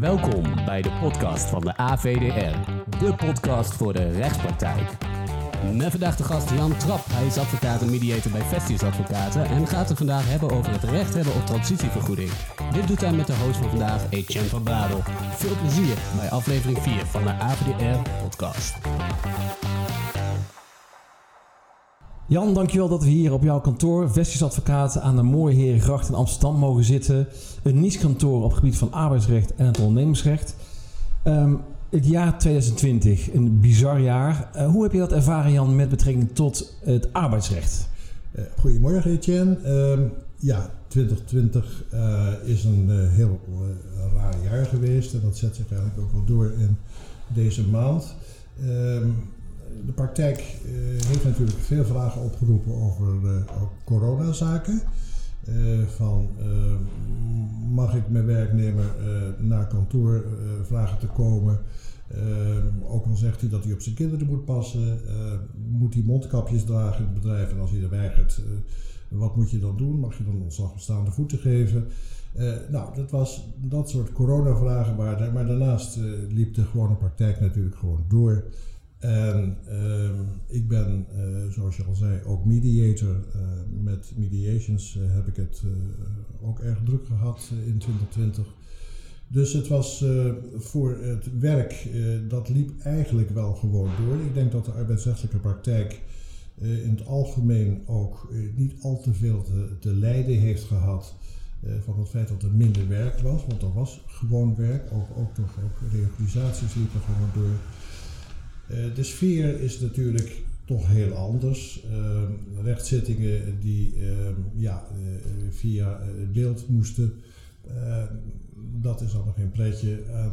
Welkom bij de podcast van de AVDR, de podcast voor de rechtspraktijk. Met vandaag de gast Jan Trap. Hij is advocaat en mediator bij Vestius Advocaten en gaat het vandaag hebben over het recht hebben op transitievergoeding. Dit doet hij met de host van vandaag, Etienne van Bradel. Veel plezier bij aflevering 4 van de AVDR podcast. Jan, dankjewel dat we hier op jouw kantoor, Vestius Advocaten, aan de mooie Herengracht in Amsterdam mogen zitten. Een niche-kantoor op het gebied van arbeidsrecht en het ondernemersrecht. Ehm, het jaar 2020, een bizar jaar. Eh, hoe heb je dat ervaren, Jan, met betrekking tot het arbeidsrecht? Uh, goedemorgen, Etienne. Ehm, ja, 2020 uh, eh, is een heel raar jaar geweest en dat zet zich eigenlijk ook wel door in deze maand. Ehm, de praktijk uh, heeft natuurlijk veel vragen opgeroepen over uh, coronazaken. Uh, van mag ik mijn werknemer naar kantoor vragen te komen? ook al zegt hij dat hij op zijn kinderen moet passen, moet hij mondkapjes dragen in het bedrijf en als hij er weigert, wat moet je dan doen? Mag je dan ontslag op voeten geven? nou, dat was dat soort coronavragen, maar, maar daarnaast liep de gewone praktijk natuurlijk gewoon door. En uh, ik ben, uh, zoals je al zei, ook mediator. Uh, met mediations uh, heb ik het ook erg druk gehad in 2020. Dus het was voor het werk, dat liep eigenlijk wel gewoon door. Ik denk dat de arbeidsrechtelijke praktijk in het algemeen ook niet al te veel te, te lijden heeft gehad van het feit dat er minder werk was. Want er was gewoon werk, ook, ook, toch, ook reorganisaties liepen gewoon door. Eh, de sfeer is natuurlijk toch heel anders. Ehm, rechtszittingen die ehm, ja, eh, via beeld moesten, ehm, dat is allemaal geen pretje. Eh,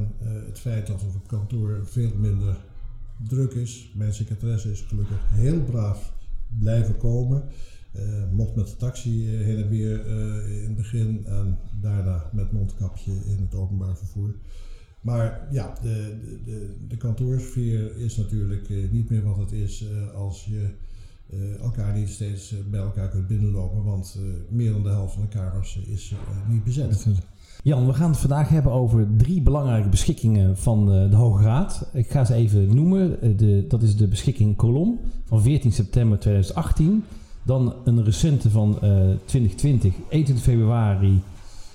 het feit dat op het kantoor veel minder druk is. Mijn secretaresse is gelukkig heel braaf blijven komen. Uh, mocht met de taxi heen en weer in het begin en daarna met mondkapje in het openbaar vervoer. Maar ja, de, de, de kantoorsfeer is natuurlijk eh, niet meer wat het is eh, als je uh, elkaar niet steeds bij elkaar kunt binnenlopen, want meer dan de helft van de kamers is niet bezet. Jan, we gaan het vandaag hebben over drie belangrijke beschikkingen van de, de Hoge Raad. Ik ga ze even noemen. De, dat is de beschikking Kolom van 14 september 2018. Dan een recente van 2020, 21 februari,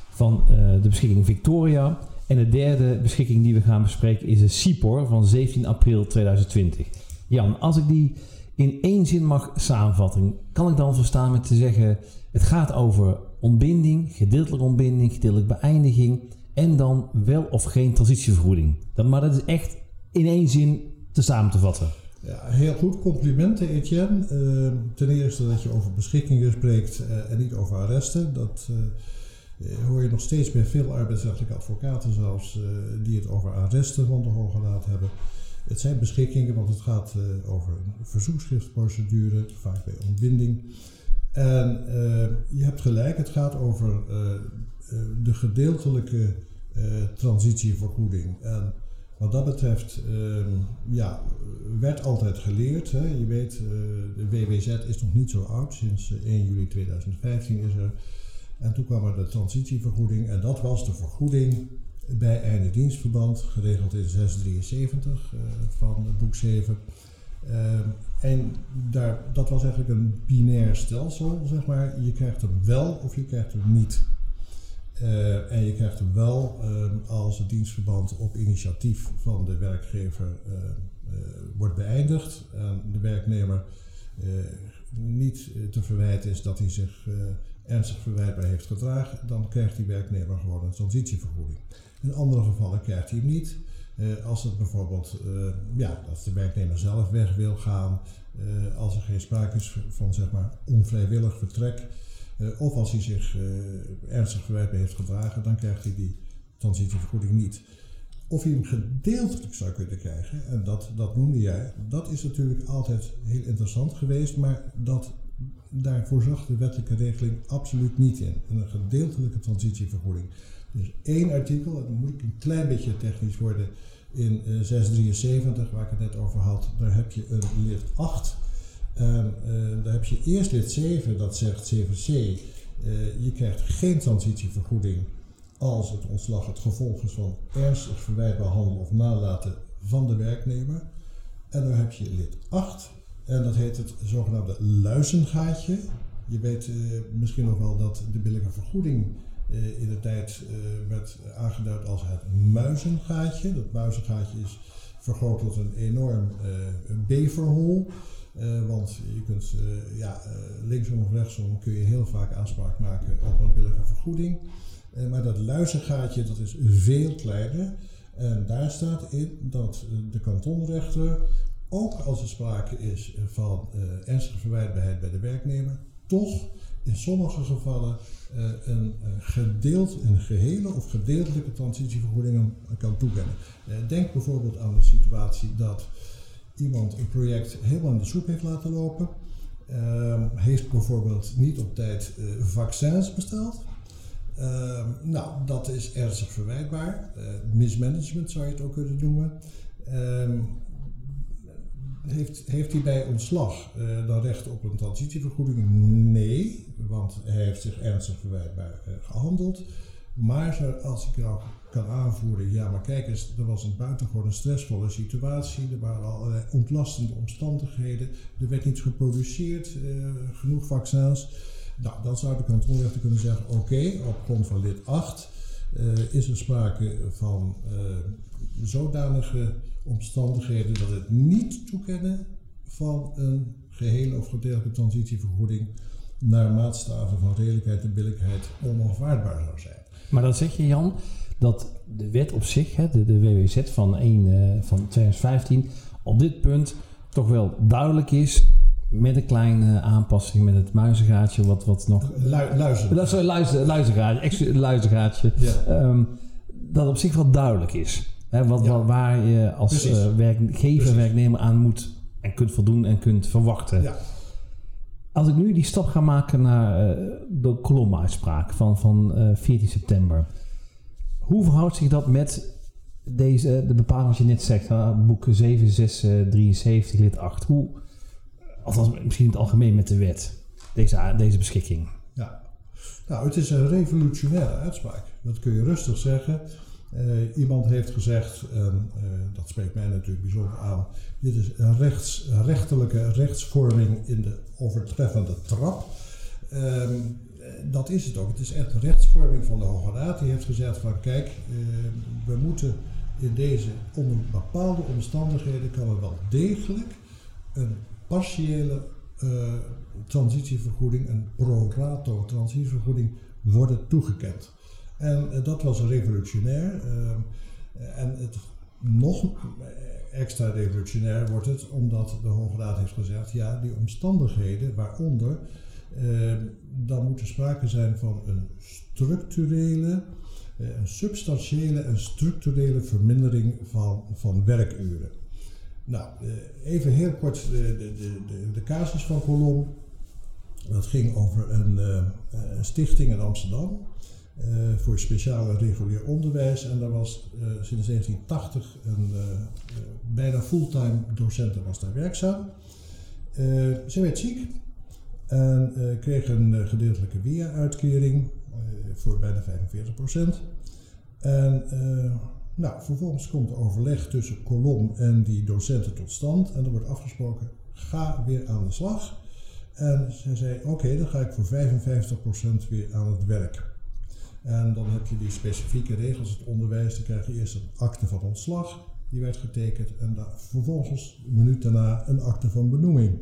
van de beschikking Victoria. En de derde beschikking die we gaan bespreken is de CIPOR van 17 april 2020. Jan, als ik die in één zin mag samenvatten, kan ik dan verstaan met te zeggen: het gaat over ontbinding, gedeeltelijke ontbinding, gedeeltelijke beëindiging en dan wel of geen transitievergoeding. maar dat is echt in één zin te samen te vatten. Ja, heel goed. Complimenten, Etienne. Uh, ten eerste dat je over beschikkingen spreekt uh, en niet over arresten. Dat, uh, hoor je nog steeds bij veel arbeidsrechtelijke advocaten zelfs uh, die het over arresten van de Hoge Raad hebben. Het zijn beschikkingen, want het gaat uh, over een verzoekschriftprocedure, vaak bij ontbinding. En je hebt gelijk, het gaat over de gedeeltelijke transitievergoeding. En wat dat betreft, ehm, ja, werd altijd geleerd. Hè. Je weet, de WWZ is nog niet zo oud, sinds 1 juli 2015 is er en toen kwam er de transitievergoeding en dat was de vergoeding bij einde dienstverband, geregeld in 673 uh, eh, van boek 7. Uh, ehm, en daar, dat was eigenlijk een binair stelsel, zeg maar. Je krijgt hem wel of je krijgt hem niet. Uh, en je krijgt hem wel uh, als het dienstverband op initiatief van de werkgever uh, wordt beëindigd. En de werknemer niet te verwijten is dat hij zich ernstig verwijtbaar heeft gedragen, dan krijgt die werknemer gewoon een transitievergoeding. In andere gevallen krijgt hij hem niet. Uh, als het bijvoorbeeld, uh, ja, als de werknemer zelf weg wil gaan, uh, als er geen sprake is van zeg maar onvrijwillig vertrek, of als hij zich ernstig verwijtbaar heeft gedragen, dan krijgt hij die transitievergoeding niet. Of hij hem gedeeltelijk zou kunnen krijgen, en dat, dat noemde jij, dat is natuurlijk altijd heel interessant geweest, maar dat daar voorzag de wettelijke regeling absoluut niet in. Een gedeeltelijke transitievergoeding. Dus één artikel, dan moet ik een klein beetje technisch worden, in 673, eh, waar ik het net over had, daar heb je een lid 8. En uh, daar heb je eerst lid 7, dat zegt 7c, uh, eh, je krijgt geen transitievergoeding als het ontslag het gevolg is van ernstig verwijtbaar handelen of nalaten van de werknemer. En dan heb je lid 8 en dat heet het zogenaamde luizengaatje. Je weet uh, misschien nog wel dat de billijke vergoeding uh, in de tijd werd aangeduid als het muizengaatje. Dat muizengaatje is vergroot tot een enorm beverhol. want je kunt ja, linksom of rechtsom kun je heel vaak aanspraak maken op een billijke vergoeding. maar dat luizengaatje dat is veel kleiner. En daar staat in dat de kantonrechter, ook als er sprake is van uh, ernstige verwijtbaarheid bij de werknemer, toch in sommige gevallen uh, een, gedeeld, een gehele of gedeeltelijke transitievergoeding kan toekennen. Denk bijvoorbeeld aan de situatie dat iemand een project helemaal in de soep heeft laten lopen, ehm, heeft bijvoorbeeld niet op tijd vaccins besteld. Uh, nou, dat is ernstig verwijtbaar. Mismanagement zou je het ook kunnen noemen. Uh, heeft, heeft hij bij ontslag uh, dan recht op een transitievergoeding? Nee, want hij heeft zich ernstig verwijtbaar uh, gehandeld. Maar als ik nou kan aanvoeren, ja, maar kijk eens, er was een buitengewoon stressvolle situatie, er waren allerlei ontlastende omstandigheden, er werd niet geproduceerd, uh, genoeg vaccins. Nou, dan zou de kantonrechter kunnen zeggen, oké, op grond van lid 8 is er sprake van zodanige omstandigheden dat het niet toekennen van een gehele of gedeeltelijke transitievergoeding naar maatstaven van redelijkheid en billijkheid onaanvaardbaar zou zijn. Maar dan zeg je Jan dat de wet op zich, de, de WWZ van, 1, uh, van 2015, op dit punt toch wel duidelijk is met een kleine aanpassing met het muizengaatje, wat, wat nog... Lu luizen. Sorry, luizen, luizengaatje, luizengaatje. Ja. Um, dat op zich wel duidelijk is. Hè, wat, ja. waar je als uh, werkgever, Precies. werknemer aan moet en kunt voldoen en kunt verwachten. Ja. Als ik nu die stap ga maken naar uh, de kolomuitspraak van, van uh, 14 september. Hoe verhoudt zich dat met deze, de bepaling wat je net zegt, uh, boek 7673 lid 8? Hoe, althans misschien in het algemeen met de wet, deze, deze beschikking? Ja, nou het is een revolutionaire uitspraak. Dat kun je rustig zeggen. Uh, iemand heeft gezegd, en uh, dat spreekt mij natuurlijk bijzonder aan, dit is een rechts, rechterlijke rechtsvorming in de overtreffende trap. Uh, dat is het ook. Het is echt een rechtsvorming van de Hoge Raad. Die heeft gezegd van kijk, ehm, we moeten in deze onder bepaalde omstandigheden kan er wel degelijk een partiële uh, transitievergoeding, een pro rato transitievergoeding worden toegekend. En uh, dat was revolutionair. Uh, en het nog extra revolutionair wordt het omdat de Hoge Raad heeft gezegd: ja, die omstandigheden waaronder. Dan moet er sprake zijn van een structurele, een substantiële en structurele vermindering van, van werkuren. Nou, even heel kort de, de, de, de casus van Colom. Dat ging over een, een stichting in Amsterdam. Uh, voor speciale regulier onderwijs. En daar was sinds 1980 een bijna fulltime docent was daar werkzaam. ze werd ziek en kreeg een gedeeltelijke WIA-uitkering voor bijna 45%. En nou, vervolgens komt er overleg tussen Kolom en die docenten tot stand. En er wordt afgesproken, ga weer aan de slag. En zij zei, oké, dan ga ik voor 55% weer aan het werk. En dan heb je die specifieke regels, het onderwijs, dan krijg je eerst een akte van ontslag, die werd getekend, en vervolgens, een minuut daarna, een akte van benoeming.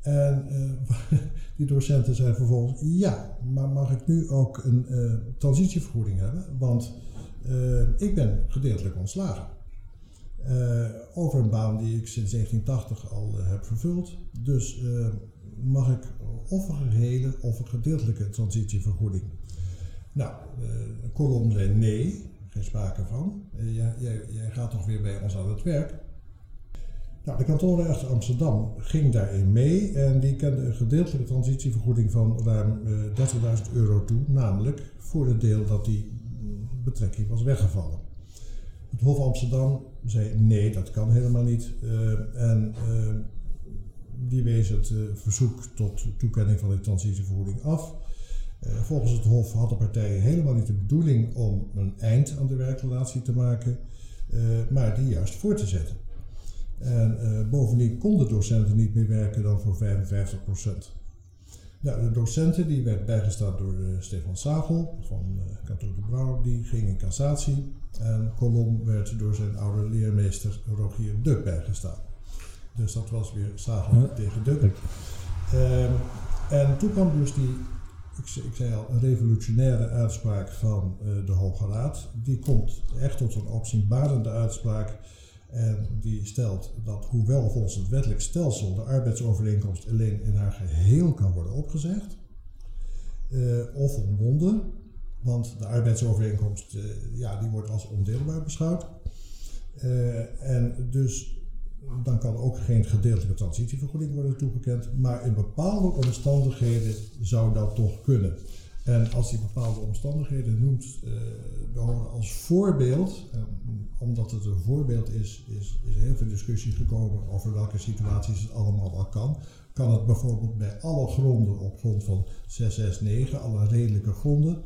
En uh, die docenten zeiden vervolgens, ja, maar mag ik nu ook een uh, transitievergoeding hebben? Want ik ben gedeeltelijk ontslagen. over een baan die ik sinds 1980 al heb vervuld. Dus mag ik of een gehele of een gedeeltelijke transitievergoeding. Nou, de kolom zei nee, geen sprake van. Eh, jij, jij, jij, gaat toch weer bij ons aan het werk. Nou, de kantonrechter Amsterdam ging daarin mee en die kende een gedeeltelijke transitievergoeding van ruim 30.000 eh, euro toe, namelijk voor het deel dat die betrekking was weggevallen. Het Hof Amsterdam zei nee, dat kan helemaal niet. Uh, en uh, die wees het uh, verzoek tot toekenning van de transitievergoeding af. volgens het Hof had de partij helemaal niet de bedoeling om een eind aan de werkrelatie te maken, maar die juist voor te zetten. En bovendien konden docenten niet meer werken dan voor 55 procent. De docenten die werd bijgestaan door Stefan Sagel van uh, kantoor de Brouw, die ging in cassatie. En Colom werd door zijn oude leermeester Rogier Duk bijgestaan. Dus dat was weer Sagel tegen Duk. Um, en toen kwam dus die, ik, ik, zei al, een revolutionaire uitspraak van uh, de Hoge Raad. Die komt echt tot een opzienbarende uitspraak. En die stelt dat hoewel volgens het wettelijk stelsel de arbeidsovereenkomst alleen in haar geheel kan worden opgezegd, uh, of ontbonden, want de arbeidsovereenkomst uh, ja, die wordt als ondeelbaar beschouwd. En dus dan kan ook geen gedeeltelijke transitievergoeding worden toegekend, maar in bepaalde omstandigheden zou dat toch kunnen. En als die bepaalde omstandigheden noemt de als voorbeeld, omdat het een voorbeeld is, is, is heel veel discussie gekomen over welke situaties het allemaal wel kan. Kan het bijvoorbeeld bij alle gronden op grond van 669, alle redelijke gronden.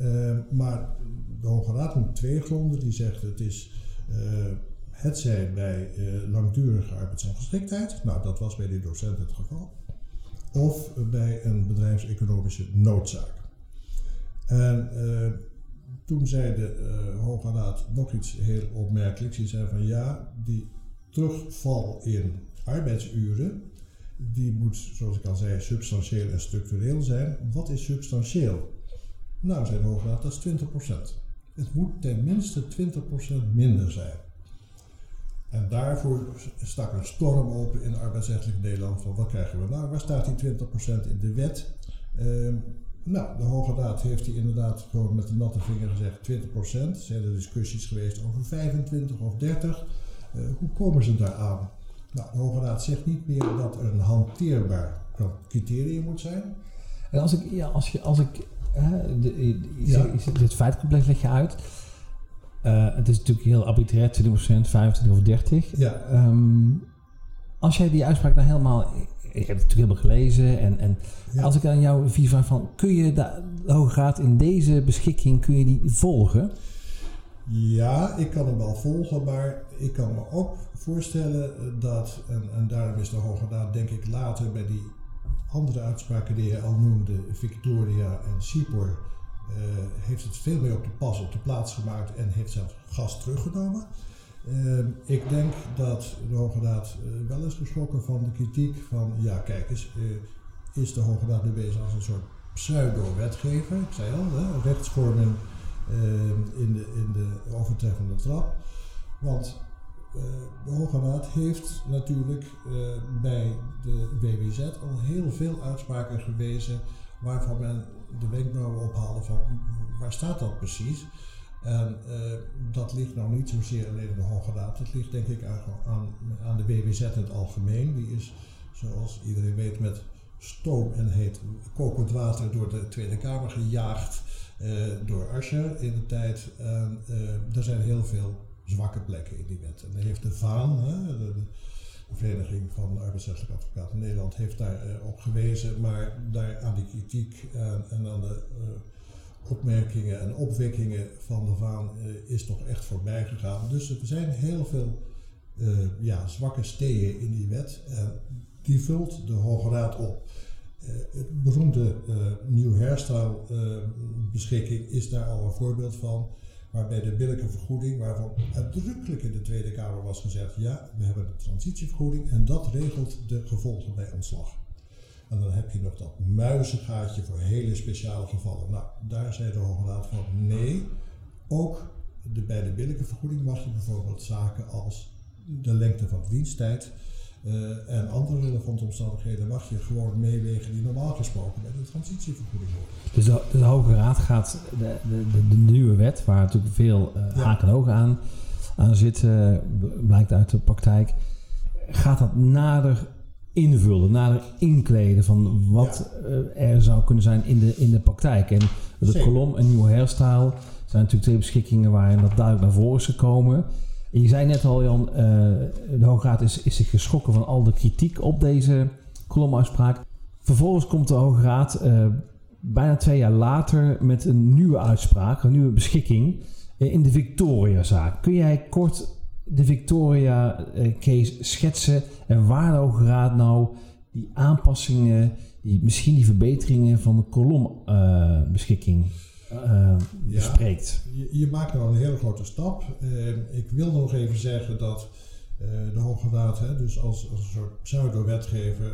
Uh, maar de Hoge Raad noemt twee gronden. Die zegt het is uh, het zij bij uh, langdurige arbeidsongeschiktheid. Nou, dat was bij die docent het geval. Of bij een bedrijfseconomische noodzaak. En toen zei de Hoge Raad nog iets heel opmerkelijks. Die zei van ja, die terugval in arbeidsuren, die moet, zoals ik al zei, substantieel en structureel zijn. Wat is substantieel? Nou, zei de Hoge Raad, dat is 20%. Het moet tenminste 20% minder zijn. En daarvoor stak een storm open in arbeidsrechtelijk Nederland van wat krijgen we nou? Waar staat die 20% in de wet? Uh, nou, de Hoge Raad heeft die inderdaad gewoon met de natte vinger gezegd 20%. Er zijn er discussies geweest over 25 of 30. Uh, hoe komen ze daar aan? Nou, de Hoge Raad zegt niet meer dat er een hanteerbaar criterium moet zijn. En als ik, ja, als je, als ik de, je, ja. het feitcomplex leg je uit. Uh, het is natuurlijk heel arbitrair, 20%, 25 of 30. Ja. Um, als jij die uitspraak nou helemaal... Ik heb het natuurlijk helemaal gelezen. En, en ja. als ik aan jouw visie vraag van... Kun je de, de Hoge Raad in deze beschikking, kun je die volgen? Ja, ik kan hem wel volgen, maar ik kan me ook voorstellen dat, en, en daarom is de Hoge Raad denk ik later bij die andere uitspraken die je al noemde, Victoria en Sipor, uh, heeft het veel meer op de pas op de plaats gemaakt en heeft zelfs gas teruggenomen. Uh, ik denk dat de Hoge Raad uh, wel is geschrokken van de kritiek van, ja kijk eens, is de Hoge Raad nu bezig als een soort pseudo-wetgever? Ik zei al, hè, rechtsvorming in, de, in de overtreffende trap. Want eh, de Hoge Raad heeft natuurlijk eh, bij de WWZ al heel veel uitspraken gewezen waarvan men de wenkbrauwen ophaalde van waar staat dat precies? En uh, dat ligt nou niet zozeer alleen in de Hoge Raad, dat ligt denk ik aan, aan de WWZ in het algemeen. Die is, zoals iedereen weet, met stoom en heet kokend water door de Tweede Kamer gejaagd uh, door Asscher in de tijd. En uh, er zijn heel veel zwakke plekken in die wet. En daar heeft de VAAN, hè, de, Vereniging van Arbeidsrechtelijke Advocaten Nederland, heeft daar op gewezen. Maar daar aan die kritiek en, aan de opmerkingen en opwekkingen van de VAAN uh, is toch echt voorbij gegaan. Dus er zijn heel veel ja, zwakke steden in die wet. En die vult de Hoge Raad op. het beroemde Nieuw Hairstyle beschikking is daar al een voorbeeld van waarbij de billijke vergoeding, waarvan uitdrukkelijk in de Tweede Kamer was gezegd, ja, we hebben een transitievergoeding en dat regelt de gevolgen bij ontslag. En dan heb je nog dat muizengaatje voor hele speciale gevallen. Nou, daar zei de Hoge Raad van nee, ook de, bij de billijke vergoeding mag je bijvoorbeeld zaken als de lengte van diensttijd uh, en andere relevante omstandigheden mag je gewoon meewegen die normaal gesproken bij de transitievergoeding horen. Dus de, de, Hoge Raad gaat de, de, de, nieuwe wet, waar natuurlijk veel uh, ja. haken en ogen aan, aan zitten, blijkt uit de praktijk, gaat dat nader invullen, nader inkleden van wat ja. uh, er zou kunnen zijn in de, in de praktijk. En de kolom en nieuwe hairstyle zijn natuurlijk twee beschikkingen waarin dat duidelijk naar voren is gekomen. Je zei net al, Jan, uh, de Hoge Raad is, is zich geschrokken van al de kritiek op deze kolomuitspraak. Vervolgens komt de Hoge Raad uh, bijna twee jaar later met een nieuwe uitspraak, een nieuwe beschikking eh, in de Victoria-zaak. Kun jij kort de Victoria-case schetsen en waar de Hoge Raad nou die aanpassingen, die, misschien die verbeteringen van de kolombeschikking uh, bespreekt? Je, je, maakt nou een hele grote stap. ik wil nog even zeggen dat de Hoge Raad, hè, dus als, als een soort pseudo-wetgever,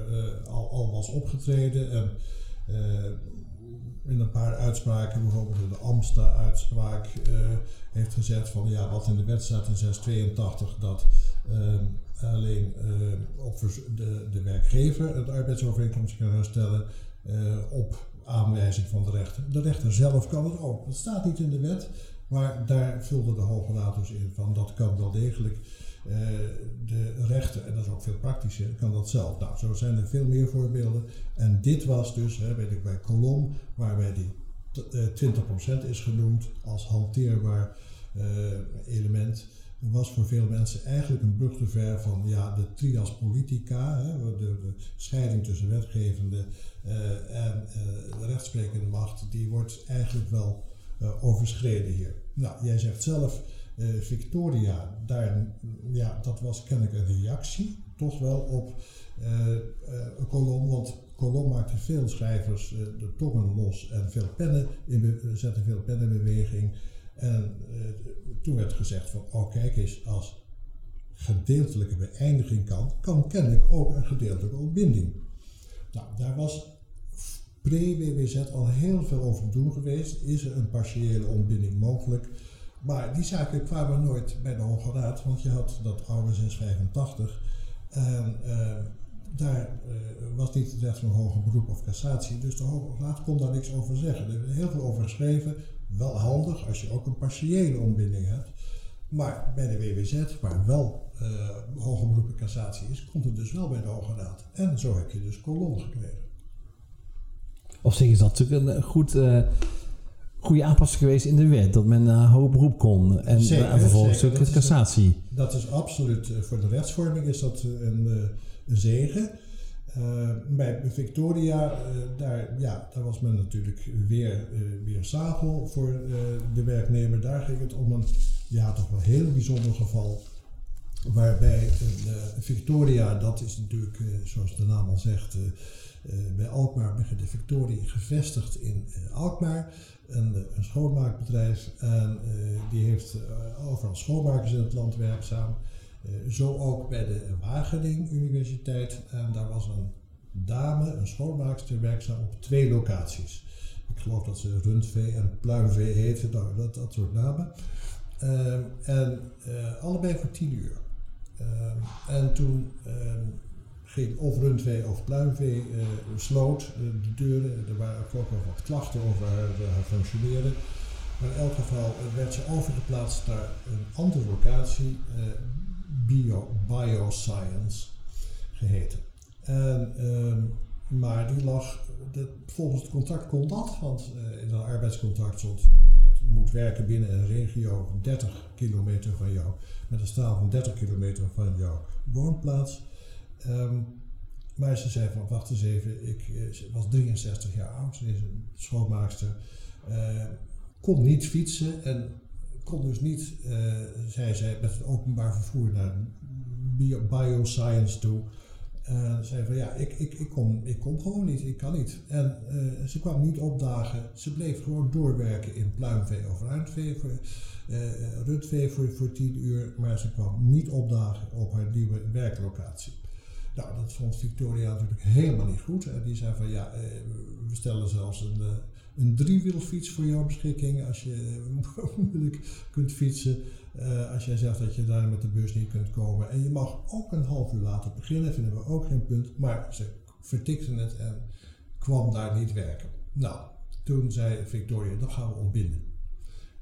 al, al was opgetreden en in een paar uitspraken, bijvoorbeeld de Amsta-uitspraak, uh, heeft gezet van ja, wat in de wet staat in 682, dat uh, alleen uh, op de, de werkgever het arbeidsovereenkomst kan herstellen op aanwijzing van de rechter. De rechter zelf kan het ook. Dat staat niet in de wet, maar daar vulde de Hoge Raad dus in van dat kan wel degelijk. Uh, de rechter, en dat is ook veel praktischer, kan dat zelf. Nou, zo zijn er veel meer voorbeelden. En dit was dus, hè, weet ik bij Kolom, waarbij die 20% eh, is genoemd als hanteerbaar uh, element, was voor veel mensen eigenlijk een brug te ver van ja, de trias politica, hè, de, de, scheiding tussen wetgevende uh, en de rechtsprekende macht, die wordt eigenlijk wel overschreden hier. Nou, jij zegt zelf, Victoria, daar, ja, dat was kennelijk een reactie, toch wel op een kolom, want Kolom maakte veel schrijvers de tongen los en veel pennen in zette veel pennen in beweging. En toen werd gezegd van, oh kijk eens, als gedeeltelijke beëindiging kan, kan kennelijk ook een gedeeltelijke ontbinding. Nou, daar was pre-WWZ al heel veel over te doen geweest. Is er een partiële ontbinding mogelijk? Maar die zaken kwamen nooit bij de Hoge Raad, want je had dat oude 685. En uh, daar uh, was niet het recht van hoger beroep of cassatie, dus de Hoge Raad kon daar niks over zeggen. Er is heel veel over geschreven, wel handig als je ook een partiële ontbinding hebt. Maar bij de WWZ, waar wel uh, hoger beroep en cassatie is, komt het dus wel bij de Hoge Raad. En zo heb je dus kolom gekregen. Op zich is dat natuurlijk een goed, goede aanpassing geweest in de wet, dat men uh, hoger beroep kon en, zeker, en vervolgens ook de cassatie. dat is absoluut, voor de rechtsvorming is dat een zegen. Uh, bij Victoria, uh, daar, ja, daar was men natuurlijk weer, uh, weer zagel voor de werknemer. Daar ging het om een ja, toch wel heel bijzonder geval. Waarbij Victoria, dat is natuurlijk, zoals de naam al zegt, bij Alkmaar de Victoria gevestigd in Alkmaar. Een, een schoonmaakbedrijf en die heeft overal schoonmakers in het land werkzaam. Eh, zo ook bij de Wageningen Universiteit. En daar was een dame, een schoonmaakster, werkzaam op twee locaties. Ik geloof dat ze rundvee en pluimvee heette, nou, dat, dat soort namen. Ehm, en allebei voor tien uur. Ehm, en toen ehm, of rundvee of pluimvee uh, sloot de deuren. Er waren ook nog wat klachten over haar, haar functioneren. Maar in elk geval werd ze overgeplaatst naar een andere locatie bio, bioscience geheten. En, uh, maar die lag, volgens het contract kon dat, want in een arbeidscontract stond moet werken binnen een regio 30 kilometer van jou, met een straal van 30 kilometer van jouw woonplaats. Maar ze zei van, wacht eens even, ik uh, was 63 jaar oud, ze is een schoonmaakster, uh, kon niet fietsen en kon dus niet, uh, zei zij, met het openbaar vervoer naar bio, bioscience toe. En zei van ja, ik, ik, ik, kom, ik kom gewoon niet, ik kan niet. En ze kwam niet opdagen, ze bleef gewoon doorwerken in pluimvee of uh, rutvee voor, voor tien uur, maar ze kwam niet opdagen op haar nieuwe werklocatie. Nou, dat vond Victoria natuurlijk helemaal niet goed. Die zei van ja, we stellen zelfs een, een driewielfiets voor jouw beschikking als je moeilijk kunt fietsen. Als jij zegt dat je daar met de bus niet kunt komen. En je mag ook een half uur later beginnen, vinden we ook geen punt. Maar ze vertikte het en kwam daar niet werken. Nou, toen zei Victoria, dan gaan we ontbinden.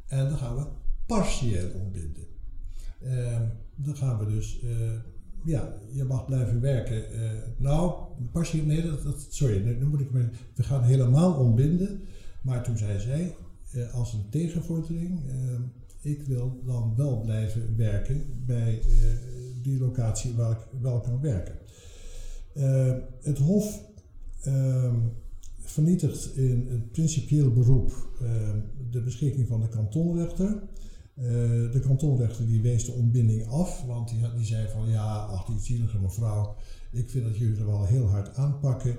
En dan gaan we partieel ontbinden. Uh, dan gaan we dus, ja, je mag blijven werken. Eh, nou, partieel, nee, dat, dat, sorry, nu moet ik me, we gaan helemaal ontbinden. Maar toen zei zij, eh, als een tegenvordering, ehm, ik wil dan wel blijven werken bij eh, die locatie waar ik wel kan werken. Ehm, het Hof ehm, vernietigt in het principieel beroep de beschikking van de kantonrechter. De kantonrechter die wees de ontbinding af, want die, die zei van ja, ach die zielige mevrouw, ik vind dat jullie er wel heel hard aanpakken.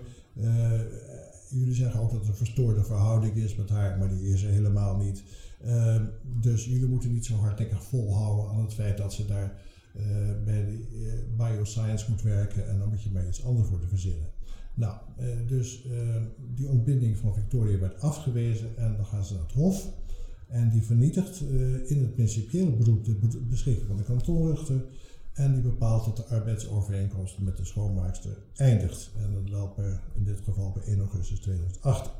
jullie zeggen ook dat er een verstoorde verhouding is met haar, maar die is er helemaal niet. Ehm, dus jullie moeten niet zo hardnekkig volhouden aan het feit dat ze daar uh, bij de bioscience moet werken en dan moet je maar iets anders worden verzinnen. Nou, dus ehm, die ontbinding van Victoria werd afgewezen en dan gaan ze naar het Hof. En die vernietigt in het principieel beroep de beschikking van de kantonrechter. En die bepaalt dat de arbeidsovereenkomst met de schoonmaakster eindigt. En dat loopt per, in dit geval per 1 augustus 2008.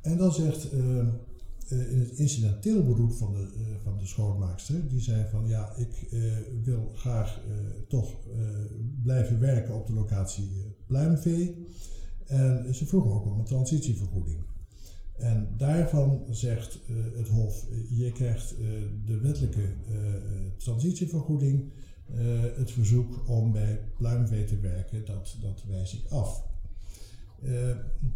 En dan zegt uh, in het incidenteel beroep van de, uh, van de schoonmaakster. Die zei van ja, ik wil graag toch blijven werken op de locatie Pluimvee. En ze vroeg ook om een transitievergoeding. En daarvan zegt het Hof, je krijgt de wettelijke transitievergoeding. het verzoek om bij Pluimvee te werken, dat, dat wijs ik af.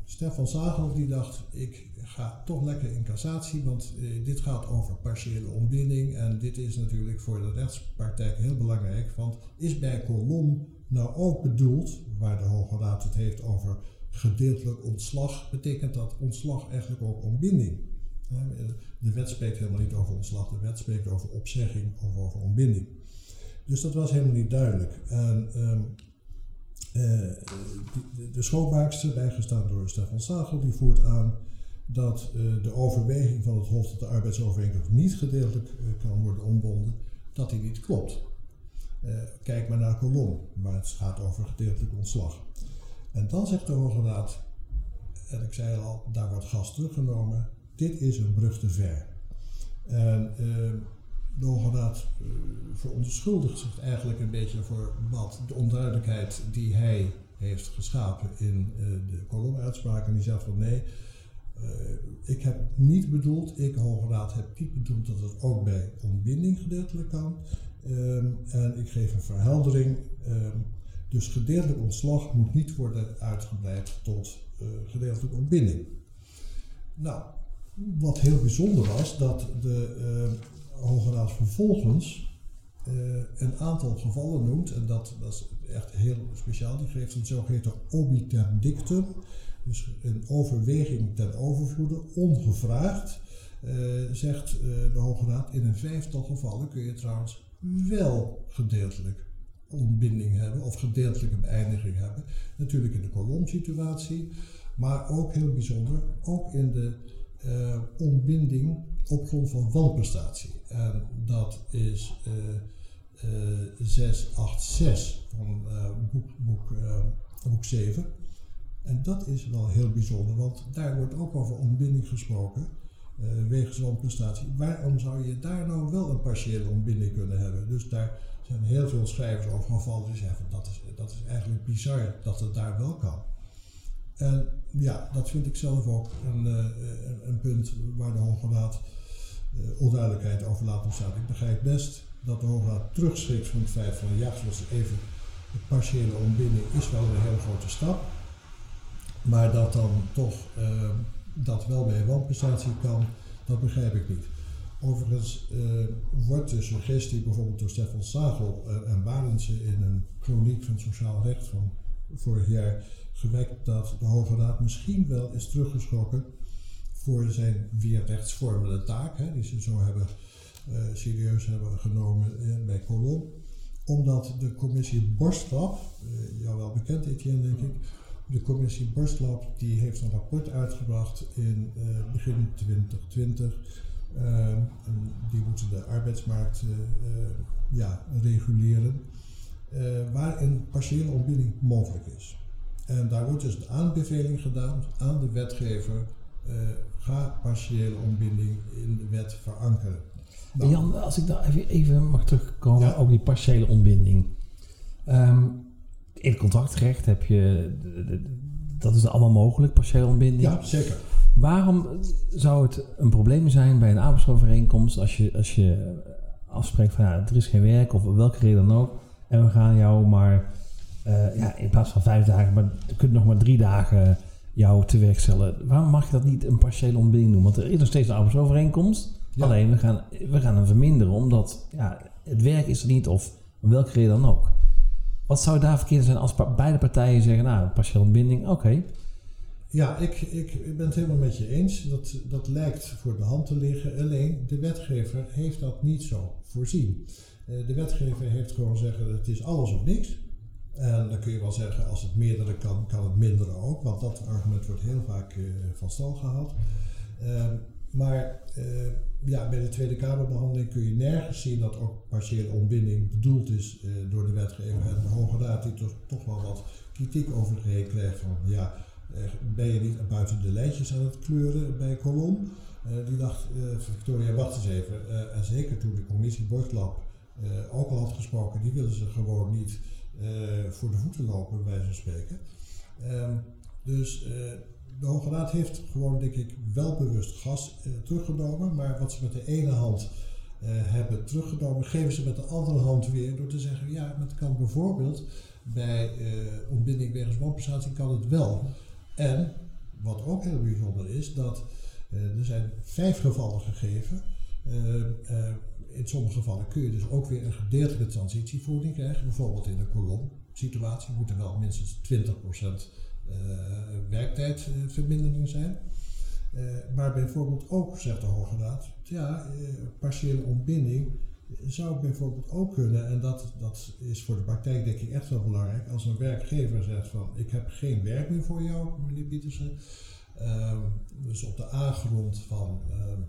Stefan Zagel die dacht, ik ga toch lekker in cassatie, want dit gaat over partiële ontbinding en dit is natuurlijk voor de rechtspraktijk heel belangrijk, want is bij kolom nou ook bedoeld, waar de Hoge Raad het heeft over gedeeltelijk ontslag, betekent dat ontslag eigenlijk ook ontbinding. De wet spreekt helemaal niet over ontslag, de wet spreekt over opzegging of over ontbinding. Dus dat was helemaal niet duidelijk. En, um, uh, de, de schoonmaakster, bijgestaan door Stefan Sagel, die voert aan dat uh, de overweging van het Hof dat de arbeidsovereenkomst niet gedeeltelijk uh, kan worden ontbonden, dat die niet klopt. kijk maar naar kolom, waar het gaat over gedeeltelijk ontslag. En dan zegt de Hoge Raad, en ik zei al, daar wordt gas teruggenomen, dit is een brug te ver. En de Hoge Raad uh, verontschuldigt zich eigenlijk een beetje voor wat de onduidelijkheid die hij heeft geschapen in uh, de kolomuitspraken. Die zegt van nee, uh, ik heb niet bedoeld, ik Hoge Raad heb niet bedoeld dat het ook bij ontbinding gedeeltelijk kan. Um, en ik geef een verheldering. Um, dus gedeeltelijk ontslag moet niet worden uitgebreid tot gedeeltelijk ontbinding. Nou, wat heel bijzonder was, dat de Hoge Raad vervolgens uh, een aantal gevallen noemt, en dat, dat is echt heel speciaal, die geeft een zogeheten obiter dictum, dus een overweging ten overvloede, ongevraagd, uh, zegt uh, de Hoge Raad, in een vijftal gevallen kun je trouwens wel gedeeltelijk ontbinding hebben of gedeeltelijke beëindiging hebben. Natuurlijk in de kolomsituatie, maar ook heel bijzonder, ook in de uh, ontbinding op grond van wanprestatie. En dat is uh, uh, 686 van uh, boek, boek, boek 7. En dat is wel heel bijzonder, want daar wordt ook over ontbinding gesproken, wegens wanprestatie. Waarom zou je daar nou wel een partiële ontbinding kunnen hebben? Dus daar zijn heel veel schrijvers over gevallen die zeggen dat is, dat is eigenlijk bizar dat het daar wel kan. En ja, dat vind ik zelf ook een, een, een punt waar de Hoge Raad uh, onduidelijkheid over laat ontstaan. Ik begrijp best dat de Hoge Raad terugschrikt van het feit van ja, zoals even de partiële ontbinding is wel een hele grote stap. Maar dat dan toch uh, dat wel bij wanprestatie kan, dat begrijp ik niet. Overigens uh, wordt de suggestie bijvoorbeeld door Stefan Sagel en Barendse in een chroniek van sociaal recht van vorig jaar gewekt dat de Hoge Raad misschien wel is teruggeschrokken voor zijn weer rechtsvormende taak, hè, die ze zo hebben, uh, serieus hebben genomen bij Colom. Omdat de commissie Borstlab, uh, jou wel bekend Etienne denk ik, de commissie Borstlab die heeft een rapport uitgebracht in begin 2020. Die moeten de arbeidsmarkt ja, reguleren, waarin partiële ontbinding mogelijk is. En daar wordt dus een aanbeveling gedaan aan de wetgever ga partiële ontbinding in de wet verankeren. Nou, Jan, als ik daar even, even mag terugkomen, ja. ook die partiële ontbinding. Um, in het contractrecht heb je, dat is allemaal mogelijk, partiële ontbinding. Ja, zeker. Waarom zou het een probleem zijn bij een arbeidsovereenkomst als je, als je afspreekt van ja, er is geen werk of welke reden dan ook en we gaan jou maar uh, ja, in plaats van vijf dagen, maar je kunt nog maar drie dagen jou te werk stellen. Waarom mag je dat niet een partiële ontbinding noemen? Want er is nog steeds een arbeidsovereenkomst. Ja. Alleen we gaan, we gaan hem verminderen omdat ja, het werk is er niet of om welke reden dan ook. Wat zou daar verkeerd zijn als beide partijen zeggen, nou, partiële ontbinding, oké. Ja, ik, ik, ben het helemaal met je eens. Dat, dat lijkt voor de hand te liggen. Alleen de wetgever heeft dat niet zo voorzien. Eh, de wetgever heeft gewoon zeggen: het is alles of niks. En dan kun je wel zeggen: als het meerdere kan, kan het mindere ook. Want dat argument wordt heel vaak eh, van stal gehaald. Ehm, maar eh, ja, bij de Tweede Kamerbehandeling kun je nergens zien dat ook partiële ontbinding bedoeld is door de wetgever. En de Hoge Raad die toch, toch wel wat kritiek over krijgt van ja, ben je niet buiten de lijntjes aan het kleuren bij Kolom? Eh, die dacht, eh, Victoria, wacht eens even. Eh, en zeker toen de commissie Borglab eh, ook al had gesproken, die willen ze gewoon niet voor de voeten lopen, bij van spreken. Ehm, dus de Hoge Raad heeft gewoon, denk ik, wel bewust gas teruggenomen. Maar wat ze met de ene hand hebben teruggenomen, geven ze met de andere hand weer door te zeggen: ja, het kan bijvoorbeeld bij eh, ontbinding wegens wanprestatie kan het wel. En wat ook heel bijzonder is, dat eh, er zijn vijf gevallen gegeven. Eh, eh, in sommige gevallen kun je dus ook weer een gedeeltelijke transitievoeding krijgen. Bijvoorbeeld in een kolomsituatie moet er wel minstens 20% eh werktijdvermindering zijn. Maar bijvoorbeeld ook, zegt de Hoge Raad, ja, partiële ontbinding zou bijvoorbeeld ook kunnen, en dat, dat is voor de praktijk denk ik echt wel belangrijk, als een werkgever zegt van ik heb geen werk meer voor jou, meneer Pietersen, Ehm, dus op de A-grond van ehm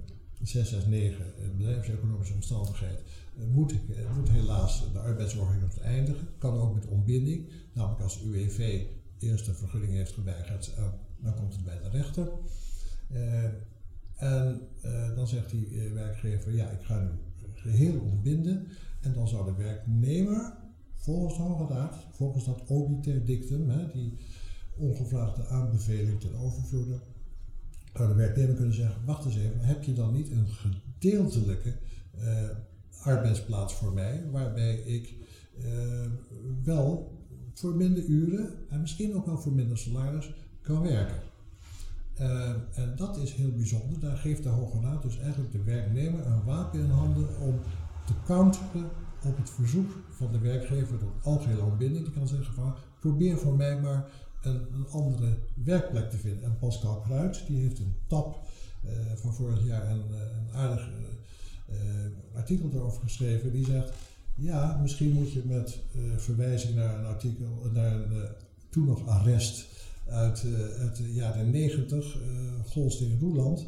669, eh, bedrijfseconomische omstandigheid, eh, moet, ik, eh, moet helaas de arbeidsovereenkomst eindigen. Kan ook met ontbinding, namelijk als UWV eerst de vergunning heeft geweigerd, dan komt het bij de rechter. En dan zegt die werkgever, ja, ik ga nu geheel ontbinden. En dan zou de werknemer, volgens de Hoge volgens dat obiter dictum, hè, die ongevraagde aanbeveling ten overvloede, zou de werknemer kunnen zeggen, wacht eens even, heb je dan niet een gedeeltelijke eh, arbeidsplaats voor mij, waarbij ik eh, wel voor minder uren en misschien ook wel voor minder salaris kan werken. Eh, en dat is heel bijzonder. Daar geeft de Hoge Raad dus eigenlijk de werknemer een wapen in handen om te counteren op het verzoek van de werkgever tot algehele ontbinding. Die kan zeggen van probeer voor mij maar een, een andere werkplek te vinden. En Pascal Kruid die heeft een tap eh, van vorig jaar een, eh, een aardig artikel erover geschreven. Die zegt ja, misschien moet je met verwijzing naar een artikel, naar een toen nog arrest uit, eh, uit de jaren 90, eh Golsting Roeland,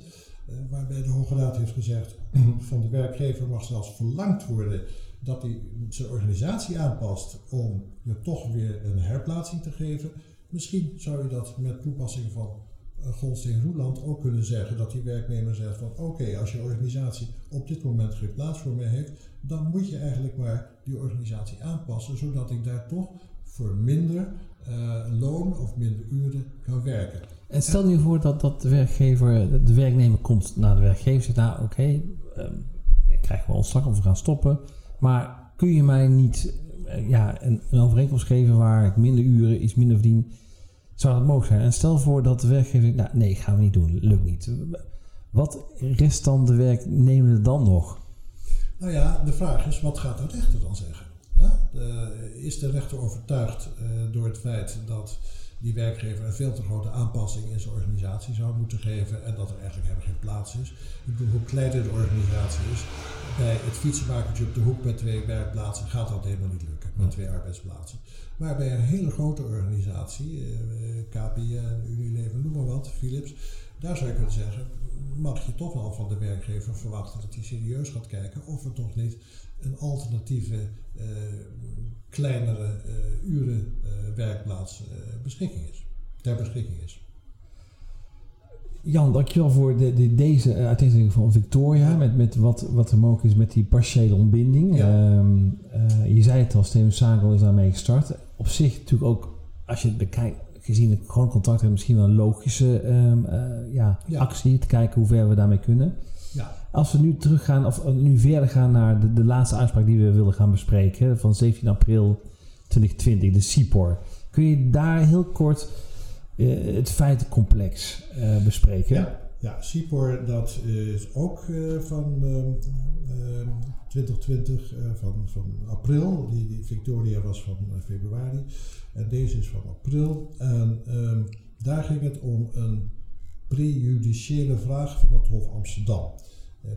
eh, waarbij de Hoge Raad heeft gezegd van de werkgever mag zelfs verlangd worden dat hij zijn organisatie aanpast om je toch weer een herplaatsing te geven. Misschien zou je dat met toepassing van uh, Golsting Roeland ook kunnen zeggen dat die werknemer zegt van oké, als je organisatie op dit moment geen plaats voor mij heeft, dan moet je eigenlijk maar die organisatie aanpassen, zodat ik daar toch voor minder eh, loon of minder uren kan werken. En stel nu voor dat, dat de werkgever, de werknemer komt naar de werkgever en zegt, nou oké, ehm, ik krijg wel ontslag of we gaan stoppen. Maar kun je mij niet eh, ja, een, een overeenkomst geven waar ik minder uren, iets minder verdien? Zou dat mogelijk zijn? En stel voor dat de werkgever zegt, nou nee, gaan we niet doen, lukt niet. Wat rest dan de werknemer dan nog? Nou ja, de vraag is, wat gaat de rechter dan zeggen? Is de rechter overtuigd eh, door het feit dat die werkgever een veel te grote aanpassing in zijn organisatie zou moeten geven en dat er eigenlijk helemaal geen plaats is? Ik bedoel, hoe kleiner de organisatie is, bij het fietsenmakertje op de hoek met twee werkplaatsen gaat dat helemaal niet lukken, met twee arbeidsplaatsen. Maar bij een hele grote organisatie, eh, KPN, Unilever, noem maar wat, Philips, daar zou je kunnen zeggen, mag je toch wel van de werkgever verwachten dat hij serieus gaat kijken of er toch niet een alternatieve, eh, kleinere uren eh, werkplaats eh, beschikking is, ter beschikking is. Jan, dankjewel voor de, de, deze uh, uiteenzetting van Victoria. Met, met wat, wat er mogelijk is met die partiële ontbinding. Ja. Ehm, eh, je zei het al, Steven Sagel is daarmee gestart. Op zich natuurlijk ook, als je het bekijkt, gezien het gewoon contact hebben, misschien wel een logische ehm, eh, ja, Ja. actie. Te kijken hoe ver we daarmee kunnen. Ja, Als we nu teruggaan, of eh, nu verder gaan naar de, de laatste uitspraak die we willen gaan bespreken. Van 17 april 2020, de CIPOR. Kun je daar heel kort uh, het feitencomplex uh, bespreken. Ja, ja dat is ook uh, van 2020, van, van april. Die, die, Victoria was van februari en deze is van april. En um, daar ging het om een prejudiciële vraag van het Hof Amsterdam.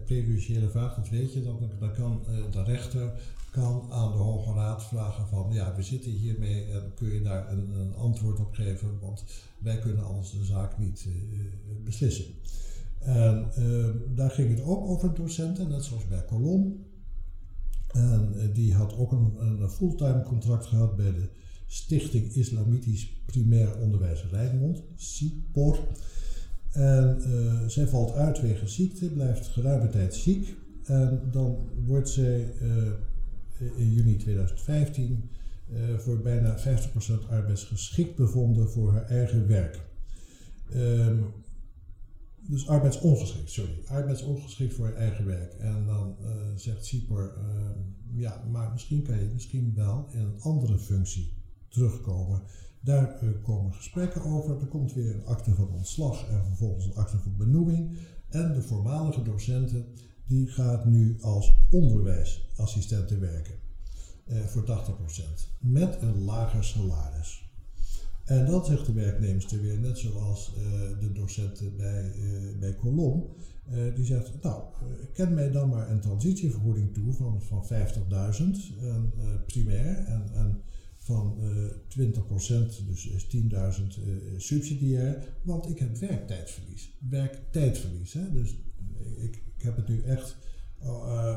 Prejudiciële vraag, dat weet je, dan, dan kan de rechter kan aan de Hoge Raad vragen van ja, we zitten hiermee en kun je daar een, een antwoord op geven, want wij kunnen anders de zaak niet uh, beslissen. En daar ging het ook over docenten, net zoals bij Colom. En die had ook een, een fulltime contract gehad bij de Stichting Islamitisch Primair Onderwijs Rijnmond, SIPOR. En zij valt uit wegens ziekte, blijft geruime tijd ziek. En dan wordt zij in juni 2015 uh, voor bijna 50% arbeidsgeschikt bevonden voor haar eigen werk. Um, dus arbeidsongeschikt, sorry. Arbeidsongeschikt voor haar eigen werk. En dan zegt Sieper, uh, ja, maar misschien kan je misschien wel in een andere functie terugkomen. Daar uh, komen gesprekken over. Er komt weer een akte van ontslag en vervolgens een akte van benoeming. En de voormalige docenten die gaat nu als onderwijsassistenten werken eh, voor 80% met een lager salaris. En dan zegt de werknemster weer, net zoals uh, de docenten bij, uh, bij Colom, die zegt, nou, ken mij dan maar een transitievergoeding toe van, van 50.000 primair en, en van 20%, dus 10.000 subsidiair, want ik heb werktijdverlies. Werktijdverlies, hè? dus ik, ik heb het nu echt uh,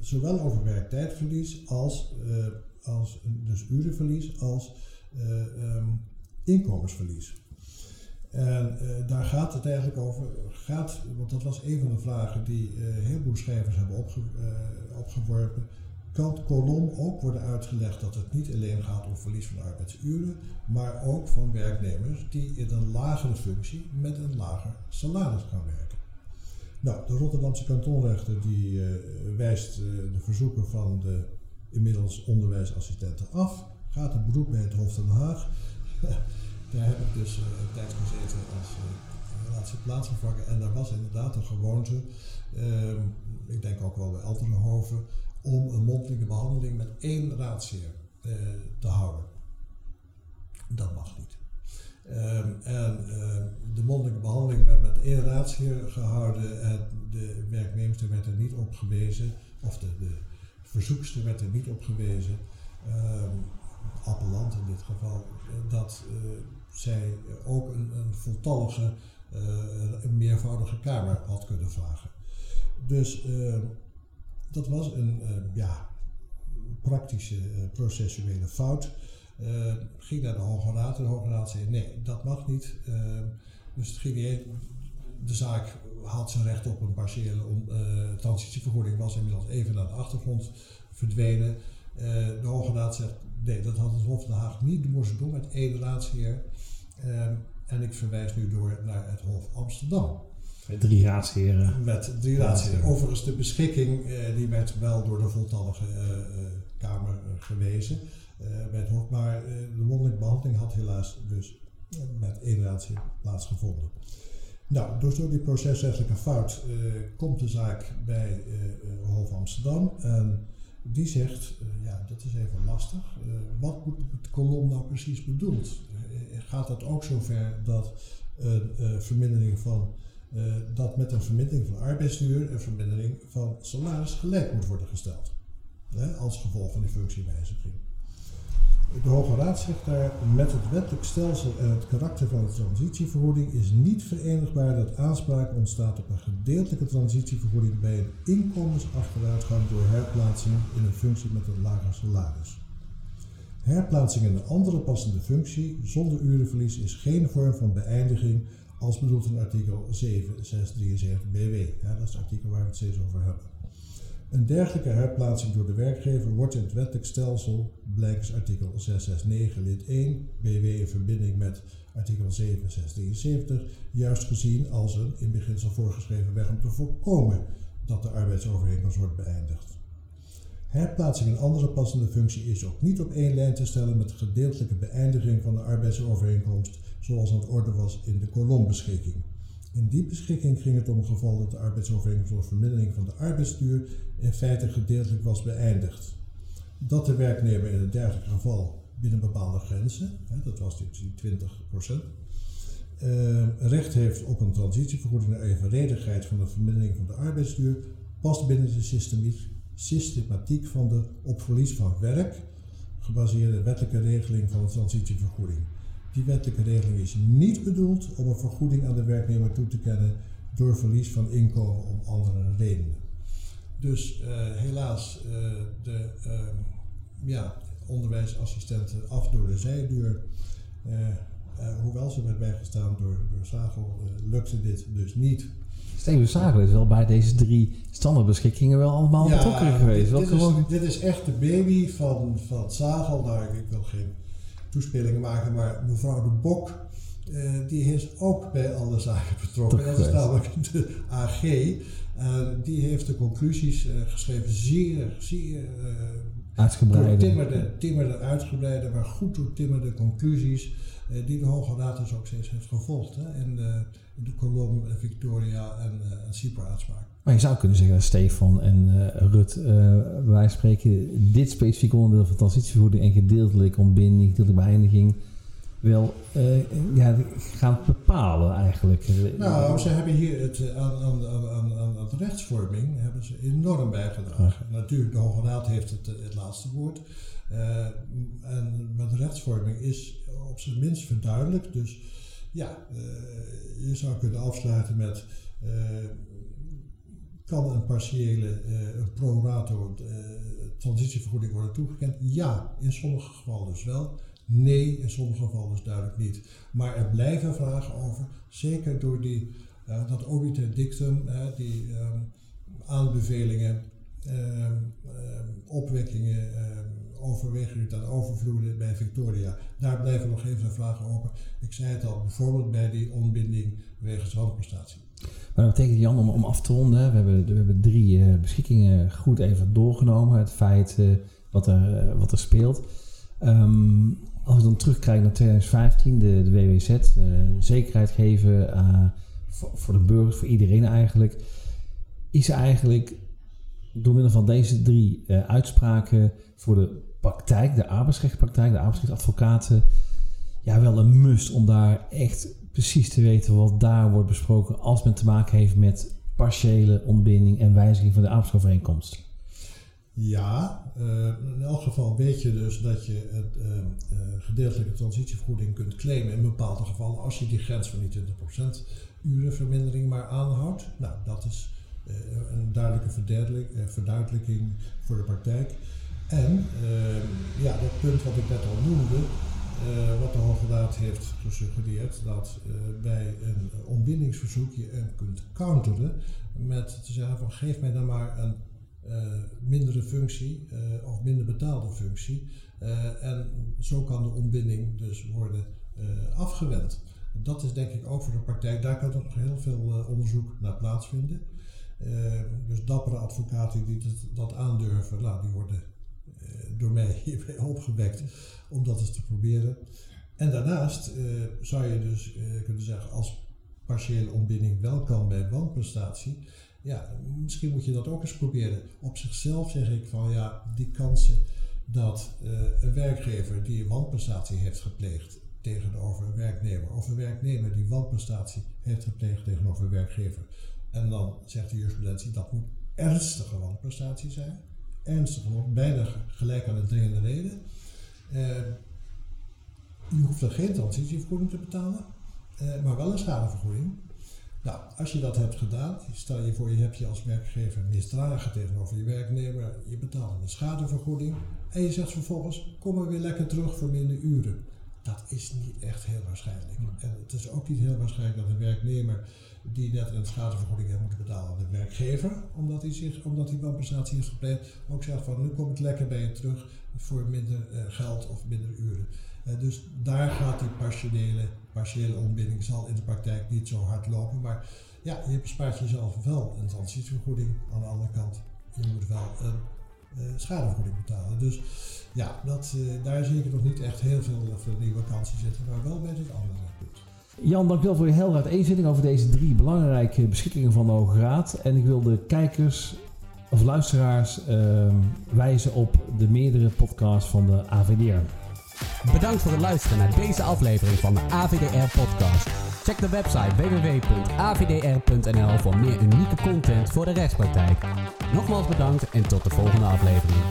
zowel over werktijdverlies als, uh, als dus urenverlies als uh, um, inkomensverlies. En daar gaat het eigenlijk over, gaat, want dat was een van de vragen die heel veel schrijvers hebben opge, opgeworpen. Kan kolom ook worden uitgelegd dat het niet alleen gaat om verlies van arbeidsuren, maar ook van werknemers die in een lagere functie met een lager salaris gaan werken. Nou, de Rotterdamse kantonrechter die uh, wijst uh, de verzoeken van de inmiddels onderwijsassistenten af. Gaat een beroep bij het Hof Den Haag. daar heb ik dus uh, een tijd gezeten als relatie plaatsvervanger. En daar was inderdaad een gewoonte, ehm, ik denk ook wel bij andere hoven, om een mondelinge behandeling met één raadsheer te houden. Dat mag niet. Um, en uh, de mondelinge behandeling werd met één raadsheer gehouden en de werknemster werd er niet op gewezen, of de, de verzoekster werd er niet op gewezen, um, appellant in dit geval, dat uh, zij ook een, een voltallige, een meervoudige kamer had kunnen vragen. Dus ehm, dat was een ja, praktische processuele fout. Uh, ging naar de Hoge Raad en de Hoge Raad zei nee, dat mag niet. Uh, dus het ging niet, de zaak had zijn recht op een partiële transitievergoeding, was inmiddels even naar de achtergrond verdwenen. de Hoge Raad zegt nee, dat had het Hof Den Haag niet moesten doen met één raadsheer. en ik verwijs nu door naar het Hof Amsterdam. Met drie raadsheren. Met drie raadsheren. Overigens, de beschikking die werd wel door de voltallige Kamer gewezen. Eh, bij het Hof. Maar eh, de mondelinge behandeling had helaas dus eh, met één raadsheer plaatsgevonden. Nou, dus door die procesrechtelijke fout komt de zaak bij Hof Amsterdam. En die zegt, ja, dat is even lastig. wat moet het kolom nou precies bedoeld? gaat dat ook zover dat een vermindering van dat met een vermindering van arbeidsduur een vermindering van salaris gelijk moet worden gesteld. Hè, als gevolg van die functiewijziging. De Hoge Raad zegt daar, met het wettelijk stelsel en het karakter van de transitievergoeding is niet verenigbaar dat aanspraak ontstaat op een gedeeltelijke transitievergoeding bij een inkomensachteruitgang door herplaatsing in een functie met een lager salaris. Herplaatsing in een andere passende functie zonder urenverlies is geen vorm van beëindiging als bedoeld in artikel 7673 BW. Dat is het artikel waar we het steeds over hebben. Een dergelijke herplaatsing door de werkgever wordt in het wettelijk stelsel, blijkens artikel 669 lid 1, BW in verbinding met artikel 7673, juist gezien als een in beginsel voorgeschreven weg om te voorkomen dat de arbeidsovereenkomst wordt beëindigd. Herplaatsing in andere passende functie is ook niet op één lijn te stellen met de gedeeltelijke beëindiging van de arbeidsovereenkomst, zoals aan het orde was in de kolombeschikking. In die beschikking ging het om het geval dat de arbeidsovereenkomst voor vermindering van de arbeidsduur in feite gedeeltelijk was beëindigd. Dat de werknemer in een dergelijk geval binnen bepaalde grenzen, dat was die 20% uh, recht heeft op een transitievergoeding naar evenredigheid van de vermindering van de arbeidsduur, past binnen de systematiek van de op verlies van werk gebaseerde wettelijke regeling van de transitievergoeding. Die wettelijke regeling is niet bedoeld om een vergoeding aan de werknemer toe te kennen door verlies van inkomen om andere redenen. Dus uh, helaas, uh, de uh, ja, onderwijsassistenten af door de zijduur. hoewel ze werd bijgestaan door, door Zagel, lukte dit dus niet. Steven Zagel is wel bij deze drie standaardbeschikkingen wel allemaal ja, betrokken geweest. Dit, dit, is, dit, is, echt de baby van, van Zagel. Nou, ik wil geen toespelingen maken, maar mevrouw de Bok, uh, die is ook bij alle zaken betrokken. Dat is namelijk de AG. Uh, die heeft de conclusies uh, geschreven, zeer, zeer uitgebreide. Timmerde, timmerde, uitgebreide, maar goed doortimmerde conclusies. die de Hoge Raad dus ook steeds heeft gevolgd. Hè, in, de, in de kolom Victoria en, en CIPA-uitspraak. Maar je zou kunnen zeggen, Stefan en uh, Rut, uh, wij spreken dit specifieke onderdeel van transitievergoeding en gedeeltelijk ontbinding, gedeeltelijke beëindiging, wel uh, ja, gaan bepalen eigenlijk. Nou, ze hebben hier het, aan, aan, aan, aan, de rechtsvorming hebben ze enorm bijgedragen. Natuurlijk, de Hoge Raad heeft het, het laatste woord. en, maar de rechtsvorming is op zijn minst verduidelijk. Dus ja, je zou kunnen afsluiten met kan een partiële, uh, een pro-rato uh, transitievergoeding worden toegekend? Ja, in sommige gevallen dus wel. Nee, in sommige gevallen dus duidelijk niet. Maar er blijven vragen over, zeker door die, uh, dat obiter dictum, die um, aanbevelingen, um, um, opwekkingen, overwegingen ten overvloeden bij Victoria. Daar blijven nog even vragen over. Ik zei het al, bijvoorbeeld bij die ontbinding wegens randprestatie. Maar dat betekent, Jan, om, om af te ronden, we hebben, we hebben drie uh, beschikkingen goed even doorgenomen. Het feit uh, wat, er, uh, wat er speelt. Um, als we dan terugkijken naar 2015, de, de WWZ, zekerheid geven voor, voor, de burgers, voor iedereen eigenlijk. Is eigenlijk door middel van deze drie uitspraken voor de praktijk, de arbeidsrechtpraktijk, de arbeidsrechtadvocaten, ja, wel een must om daar echt precies te weten wat daar wordt besproken als men te maken heeft met partiële ontbinding en wijziging van de arbeidsovereenkomst? Ja, uh, in elk geval weet je dus dat je het uh, uh, gedeeltelijke transitievergoeding kunt claimen in bepaalde gevallen als je die grens van die 20% urenvermindering maar aanhoudt. Nou, dat is een duidelijke verduidelijking voor de praktijk. En ja, dat punt wat ik net al noemde, wat de Hoge Raad heeft gesuggereerd, dat uh, bij een ontbindingsverzoek je kunt counteren met te zeggen van geef mij dan maar een uh, mindere functie of minder betaalde functie. en zo kan de ontbinding dus worden afgewend. Dat is denk ik ook voor de praktijk, daar kan nog heel veel onderzoek naar plaatsvinden. dus dappere advocaten die dat, dat aandurven, nou, die worden door mij hierbij opgewekt om dat eens te proberen. En daarnaast uh, zou je dus uh, kunnen zeggen, als partiële ontbinding wel kan bij wanprestatie, ja, misschien moet je dat ook eens proberen. Op zichzelf zeg ik van ja, die kansen dat uh, een werkgever die een wanprestatie heeft gepleegd tegenover een werknemer, of een werknemer die wanprestatie heeft gepleegd tegenover een werkgever, en dan zegt de jurisprudentie dat moet ernstige wanprestatie zijn, ernstig bijna gelijk aan de dringende reden. Uh, je hoeft er geen transitievergoeding te betalen, uh, maar wel een schadevergoeding. Nou, als je dat hebt gedaan, stel je voor je hebt je als werkgever misdragen tegenover je werknemer, je betaalt een schadevergoeding en je zegt vervolgens, kom maar weer lekker terug voor minder uren. Dat is niet echt heel waarschijnlijk. En het is ook niet heel waarschijnlijk dat een werknemer die net een schadevergoeding heeft moeten betalen de werkgever, omdat hij, zich, omdat hij wanprestatie heeft gepleegd, ook zegt van nu kom ik lekker bij je terug voor minder uh, geld of minder uren. Uh, dus daar gaat die partiële, partiële ontbinding zal in de praktijk niet zo hard lopen, maar ja, je bespaart jezelf wel een transitievergoeding. Aan de andere kant, je moet wel een uh, schadevergoeding betalen. Dus ja, dat, daar zie ik nog niet echt heel veel, veel nieuwe kansen zitten, maar wel bij dit andere. Jan, dankjewel voor je heldere uiteenzetting over deze drie belangrijke beschikkingen van de Hoge Raad. En ik wil de kijkers of luisteraars ehm, wijzen op de meerdere podcasts van de AVDR. Bedankt voor het luisteren naar deze aflevering van de AVDR Podcast. Check de website www.avdr.nl voor meer unieke content voor de rechtspraktijk. Nogmaals bedankt en tot de volgende aflevering.